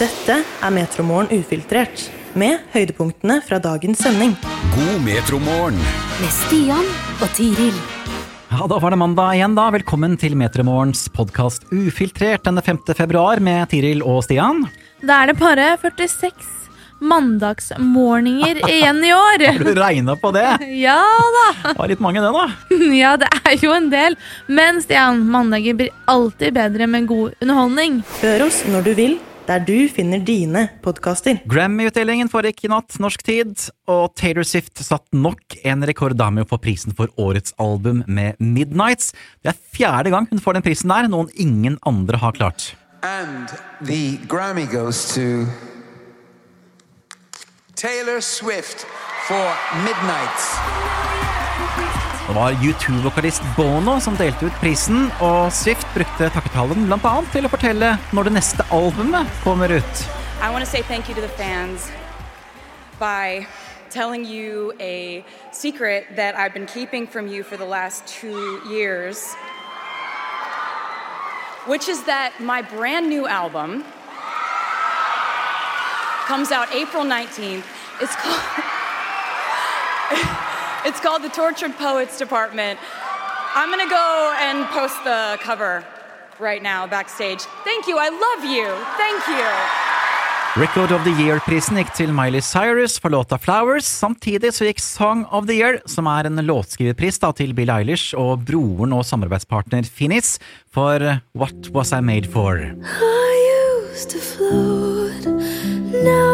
Dette er Metromorgen ufiltrert, med høydepunktene fra dagens sending. God metromorgen. Med Stian og Tiril. Ja, Da var det mandag igjen, da. Velkommen til Metromorgens podkast Ufiltrert denne 5. februar med Tiril og Stian. Da er det bare 46 mandagsmorgener igjen i år. Har du regna på det? Ja da. Det var litt mange, det, da. Ja, det er jo en del. Men Stian, mandager blir alltid bedre med god underholdning. Hør oss når du vil, der du finner dine podkaster. Grammy-utdelingen foregikk i natt, norsk tid, og Taylor Swift satt nok en rekord da med å få prisen for årets album med Midnights. Det er fjerde gang hun får den prisen der, noen ingen andre har klart. And the Grammy goes to Taylor Swift for Midnights. Det var U2-vokalist Bono som delte ut prisen, og Swift brukte takketalen annet til å fortelle når det neste albumet kommer ut. I want to say thank you to the fans by telling you a secret that I've been keeping from you for the last two years, which is that my brand new album comes out April 19th. It's called, it's called The Tortured Poets Department. I'm going to go and post the cover right now backstage. Thank you. I love you. Thank you. Record of the Year-prisen gikk til Miley Cyrus for låta Flowers. Samtidig så gikk Song of the Year, som er en låtskriverpris, da, til Bill Eilish og broren og samarbeidspartner Finnis for What Was I Made For. I used to float, now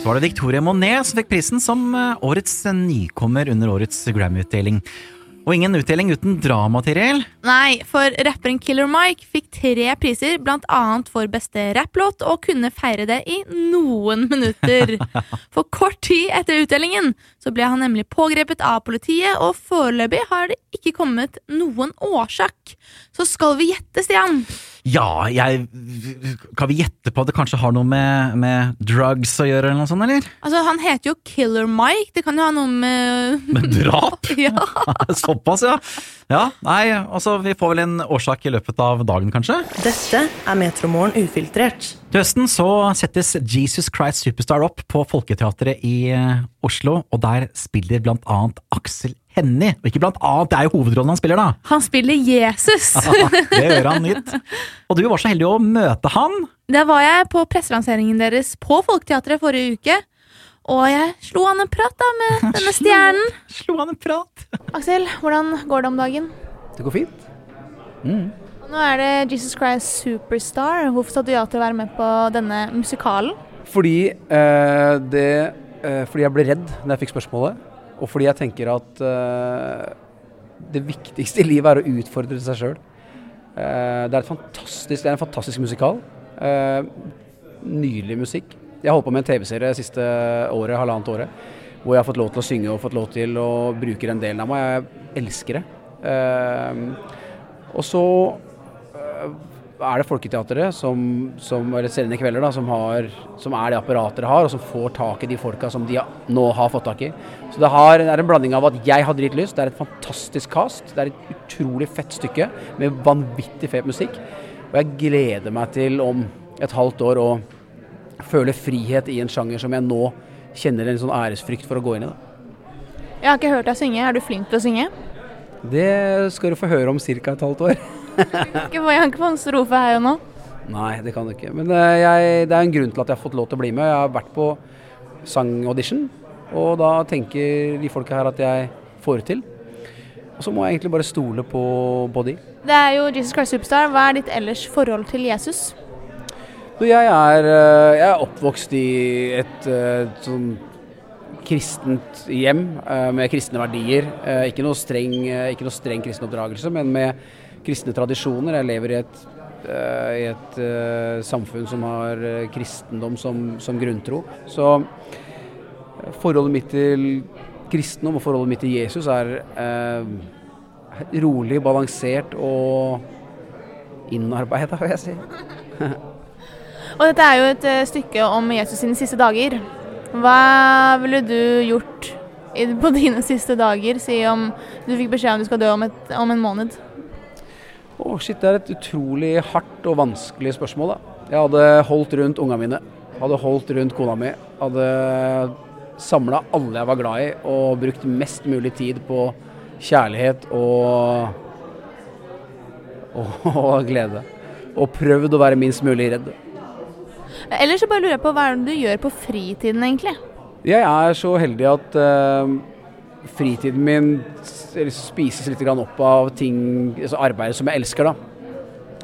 Så var det Victoria Monet som fikk prisen som eh, årets nykommer under årets Grammy-utdeling. Og ingen utdeling uten drama, Tiril. Nei, for rapperen Killer Mike fikk tre priser, blant annet for beste rapplåt, og kunne feire det i noen minutter. For kort tid etter utdelingen så ble han nemlig pågrepet av politiet, og foreløpig har det ikke kommet noen årsak. Så skal vi gjette, Stian? Ja, jeg Kan vi gjette på at det kanskje har noe med, med drugs å gjøre, eller noe sånt, eller? Altså, Han heter jo Killer Mike. Det kan jo ha noe med Med drap? Ja. Såpass, ja. Ja, Nei, altså, vi får vel en årsak i løpet av dagen, kanskje? Dette er Metromorgen ufiltrert. Til høsten så settes Jesus Christ Superstar opp på Folketeatret i eh, Oslo, og der spiller blant annet Aksel Hennie. Og ikke blant annet, det er jo hovedrollen han spiller, da. Han spiller Jesus. det gjør han nytt. Og du var så heldig å møte han. Da var jeg på presselanseringen deres på Folketeatret forrige uke. Og jeg slo han en prat da med denne stjernen. Slo han en prat. Aksel, hvordan går det om dagen? Det går fint. Nå er det Jesus Christ Superstar. Hvorfor sa du ja til å være med på denne musikalen? Fordi, eh, det, eh, fordi jeg ble redd når jeg fikk spørsmålet, og fordi jeg tenker at eh, det viktigste i livet er å utfordre seg sjøl. Eh, det, det er en fantastisk musikal. Eh, nydelig musikk. Jeg har holdt på med en TV-serie siste året, halvannet året, hvor jeg har fått lov til å synge og fått lov til å bruke den delen av meg. Jeg elsker det. Eh, og så er det Folketeatret, som, som, eller Serene Kvelder, da, som, har, som er det apparatet det har, og som får tak i de folka som de nå har fått tak i. Så det, har, det er en blanding av at jeg har dritlyst, det er et fantastisk cast, det er et utrolig fett stykke med vanvittig fet musikk. Og jeg gleder meg til om et halvt år å føle frihet i en sjanger som jeg nå kjenner en sånn æresfrykt for å gå inn i. Da. Jeg har ikke hørt deg synge. Er du flink til å synge? Det skal du få høre om ca. et halvt år. Ikke få, jeg kan ikke få en strofe her og nå. Nei, det kan du ikke. Men eh, jeg, det er en grunn til at jeg har fått lov til å bli med. Jeg har vært på sangaudition, og da tenker de folka her at jeg får det til. Og så må jeg egentlig bare stole på, body. de. Det er jo Jesus Christ Superstar. Hva er ditt ellers forhold til Jesus? Jeg, er, eh, jeg er oppvokst i et eh, sånn kristent hjem med kristne verdier. Ikke noe streng, ikke noe streng kristen oppdragelse, men med kristne tradisjoner. Jeg lever i et, uh, i et uh, samfunn som har eh, kristendom som, som grunntro. Så forholdet mitt til kristendom og forholdet mitt til Jesus er rolig, balansert og innarbeida, vil jeg si. Og dette er jo et stykke om Jesus sine siste dager. Hva ville du gjort på dine siste dager, si om du fikk beskjed om du skal dø om, et, om en måned? Å, shit, det er et utrolig hardt og vanskelig spørsmål, da. Jeg hadde holdt rundt unga mine. Hadde holdt rundt kona mi. Hadde samla alle jeg var glad i, og brukt mest mulig tid på kjærlighet og, og, og glede. Og prøvd å være minst mulig redd. Eller så bare lurer jeg på hva er det du gjør på fritiden, egentlig? Jeg er så heldig at eh, fritiden min spises litt opp av ting, altså arbeidet som jeg elsker. da.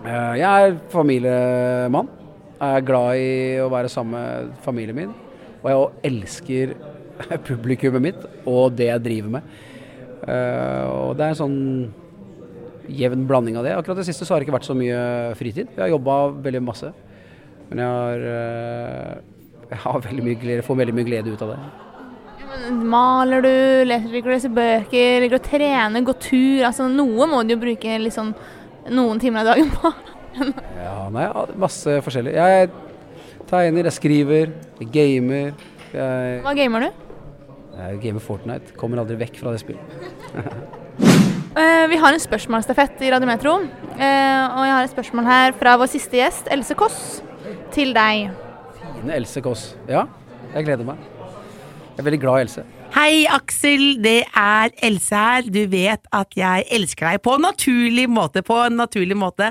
Eh, jeg er familiemann. Jeg er glad i å være sammen med familien min. Og jeg elsker publikummet mitt og det jeg driver med. Eh, og det er en sånn jevn blanding av det. Akkurat det siste så har det ikke vært så mye fritid. Jeg har jobba veldig masse. Men jeg har, eh, jeg har veldig mye glede, får veldig mye glede ut av det. Maler du, leser liker å lese bøker, liker å trene, gå tur? Altså Noe må du jo bruke liksom noen timer av dagen på. Ja, nei, masse forskjellig. Jeg tegner, jeg skriver, jeg gamer. Jeg, Hva gamer du? jeg gamer Fortnite. Kommer aldri vekk fra det spillet. Eh, vi har en spørsmålsstafett i Radio Metro. Eh, og jeg har et spørsmål her fra vår siste gjest, Else Kåss, til deg. Fine Else Kåss. Ja, jeg gleder meg. Jeg er veldig glad i Else. Hei, Aksel. Det er Else her. Du vet at jeg elsker deg på en naturlig måte. På en naturlig måte.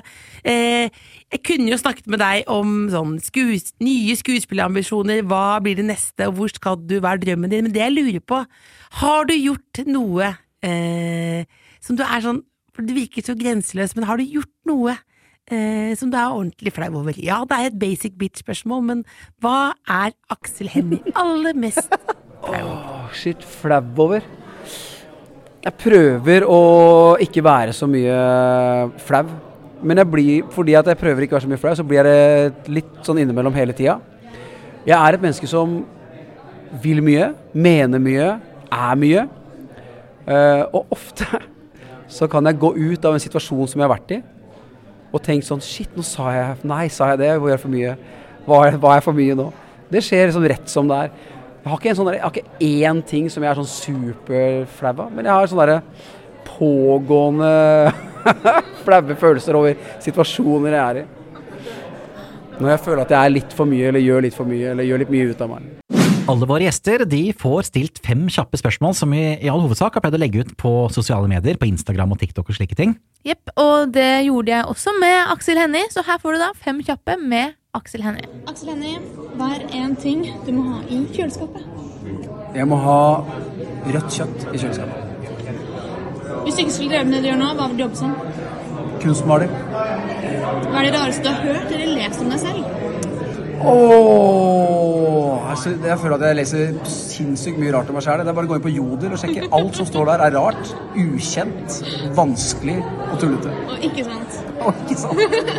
Eh, jeg kunne jo snakket med deg om sånn skues nye skuespillerambisjoner. Hva blir det neste, og hvor skal du være drømmen din? Men det jeg lurer på, har du gjort noe eh, som du er sånn For Du virker så grenseløs, men har du gjort noe eh, som du er ordentlig flau over? Ja, det er et basic bitch-spørsmål, men hva er Aksel Hennie aller mest Åh, shit, flau over. Jeg prøver å ikke være så mye flau. Men jeg blir, fordi at jeg prøver ikke å være så mye flau, så blir jeg litt sånn innimellom hele tida. Jeg er et menneske som vil mye, mener mye, er mye. Eh, og ofte så kan jeg gå ut av en situasjon som jeg har vært i, og tenke sånn Shit, nå sa jeg Nei, sa jeg det? Var jeg for mye? Jeg, var jeg for mye nå? Det skjer liksom rett som det er. Jeg har ikke, en sånn der, jeg har ikke én ting som jeg er sånn superflau av, men jeg har sånne derre pågående flaue følelser over situasjoner jeg er i. Når jeg føler at jeg er litt for mye, eller gjør litt for mye, eller gjør litt mye ut av meg. Alle våre gjester de får stilt fem kjappe spørsmål som vi i all hovedsak har pleid å legge ut på sosiale medier, på Instagram og TikTok og slike ting. Jepp, og det gjorde jeg også med Aksel Hennie, så her får du da fem kjappe med Aksel Hennie. Aksel Hennie, hva er én ting du må ha i kjøleskapet? Jeg må ha rødt kjøtt i kjøleskapet. Hvis du ikke skulle drevet med det du gjør nå, hva vil du jobbe som? Kunstmaler. Hva er det rareste du har hørt eller lest om deg selv? Åh, altså, jeg føler at jeg leser sinnssykt mye rart om meg sjæl. Det er bare å gå inn på Jodel og sjekke. Alt som står der, er rart, ukjent, vanskelig og tullete. Og ikke sant. Og ikke sant?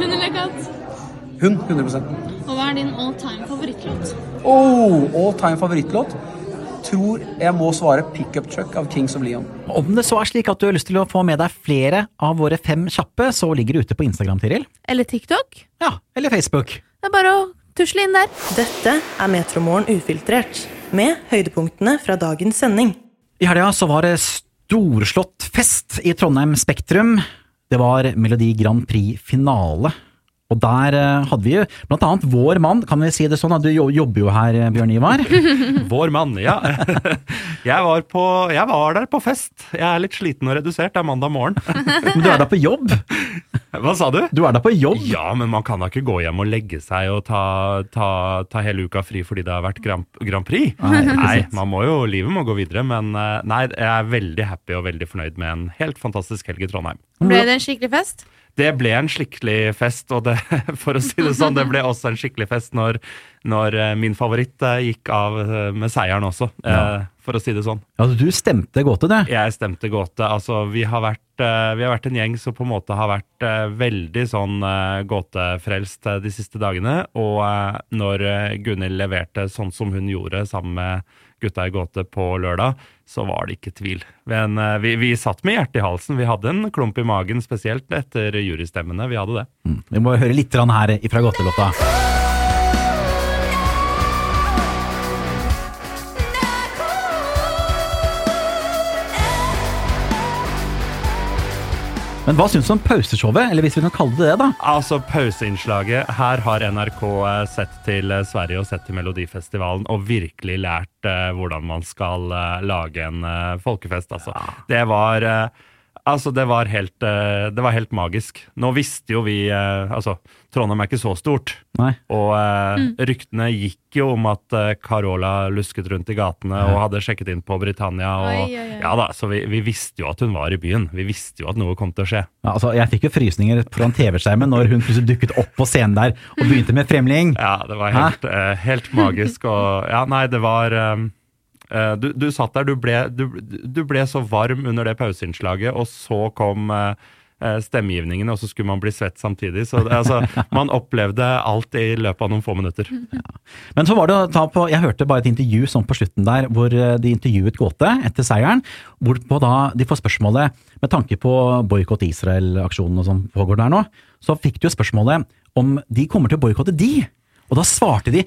Hund eller katt? Hun 100 Og hva er din all time favorittlåt? Oh, all time favorittlåt? Tror jeg må svare 'Pickup Truck' av Kings of Leon. Om det så er slik at du har lyst til å få med deg flere av våre fem kjappe, så ligger det ute på Instagram, Tiril. Eller TikTok. Ja, eller Facebook. Det er bare å tusle inn der. Dette er Metromorgen ufiltrert, med høydepunktene fra dagens sending. I helga så var det storslått fest i Trondheim Spektrum. Det var Melodi Grand Prix-finale. Og der eh, hadde vi jo blant annet vår mann, kan vi si det sånn? at Du jobber jo her, eh, Bjørn Ivar. Vår mann, ja. Jeg var, på, jeg var der på fest. Jeg er litt sliten og redusert, det er mandag morgen. Men du er da på jobb? Hva sa du? Du er da på jobb? Ja, men man kan da ikke gå hjem og legge seg og ta, ta, ta hele uka fri fordi det har vært Grand, Grand Prix. Nei, Nei, man må jo, livet må gå videre, men eh, nei, jeg er veldig happy og veldig fornøyd med en helt fantastisk helg i Trondheim. Ble det en skikkelig fest? Det ble en skikkelig fest, og det, for å si det sånn, det ble også en skikkelig fest når, når eh, min favoritt eh, gikk av eh, med seieren også, ja. for å si det sånn. Ja, du stemte gåte, du. Jeg stemte gåte. Altså, vi har, vært, vi har vært en gjeng som på en måte har vært veldig sånn gåtefrelst de siste dagene. Og når Gunhild leverte sånn som hun gjorde sammen med gutta i gåte på lørdag, så var det ikke tvil. Men eh, vi, vi satt med hjertet i halsen. Vi hadde en klump i magen, spesielt etter jurystemmene. Vi hadde det. Vi må høre litt her ifra gåtelåta. Men hva syns du om pauseshowet, eller hvis vi kan kalle det det, da? Altså, pauseinnslaget. Her har NRK eh, sett til eh, Sverige og sett til Melodifestivalen og virkelig lært uh, hvordan man skal uh, lage en uh, folkefest, altså. Det var Altså, det var, helt, eh, det var helt magisk. Nå visste jo vi eh, Altså, Trondheim er ikke så stort. Nei. Og eh, Mm. ryktene gikk jo om at Carola lusket rundt i gatene og hadde sjekket inn på Britannia. Og, Oi, oi, oi. Ja da, Så vi, vi visste jo at hun var i byen. Vi visste jo at noe kom til å skje. Ja, altså, jeg fikk jo frysninger foran TV-skjermen når hun plutselig dukket opp på scenen der og begynte med Fremling. Ja, det var helt, helt magisk. Og ja, nei, det var eh, du, du satt der, du ble, du, du ble så varm under det pauseinnslaget, og så kom eh, eh, og så skulle man bli svett samtidig. Så det, altså, man opplevde alt i løpet av noen få minutter. Men så var det å ta på, jeg hørte bare et intervju sånn på slutten der, hvor eh, de intervjuet Gåte etter seieren, hvorpå da de får spørsmålet, med tanke på boikott Israel-aksjonen og som pågår der nå, så fikk de jo spørsmålet om de kommer til å boikotte de. Og da svarte de,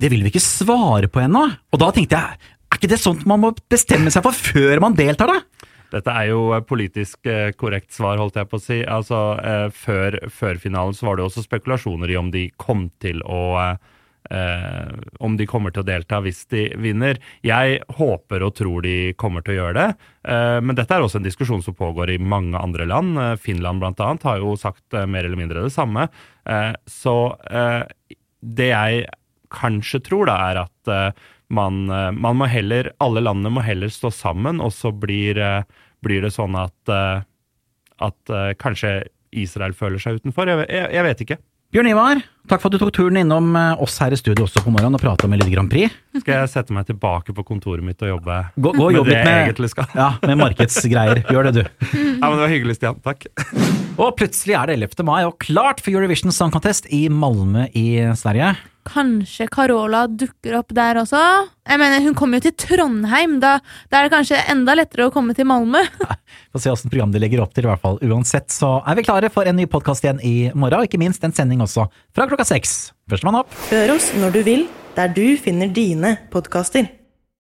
det vil vi ikke svare på ennå. Og da tenkte jeg, er ikke det sånt man må bestemme seg for før man deltar da? Dette er jo politisk eh, korrekt svar, holdt jeg på å si. Altså, eh, før, før finalen så var det også spekulasjoner i om de kom til å eh, Om de kommer til å delta hvis de vinner. Jeg håper og tror de kommer til å gjøre det, eh, men dette er også en diskusjon som pågår i mange andre land. Eh, Finland annet har jo sagt eh, mer eller mindre det samme. Så det jeg kanskje tror, da, er at man, eh, man må heller Alle landene må heller stå sammen, og så blir, eh, blir det sånn at, eh, at kanskje Israel føler seg utenfor. Jeg, jeg, jeg vet ikke. Bjørn Ivar, takk for at du tok turen innom oss her i studio også på morgenen og prata med Lille Grand Prix. Skal jeg sette meg tilbake på kontoret mitt og jobbe Gå, gå med jobb det jeg med, egentlig skal? ja, med markedsgreier. Gjør det, du. Ja, men Det var hyggelig, Stian. Takk. Og plutselig er det 11. mai og klart for Eurovision Song Contest i Malmö i Sverige. Kanskje Carola dukker opp der også? Jeg mener, Hun kommer jo til Trondheim. Da, da er det kanskje enda lettere å komme til Malmö. Få se åssen program de legger opp til, i hvert fall. Uansett så er vi klare for en ny podkast igjen i morgen, og ikke minst en sending også, fra klokka seks. Førstemann opp. Hør oss når du vil, der du finner dine podkaster.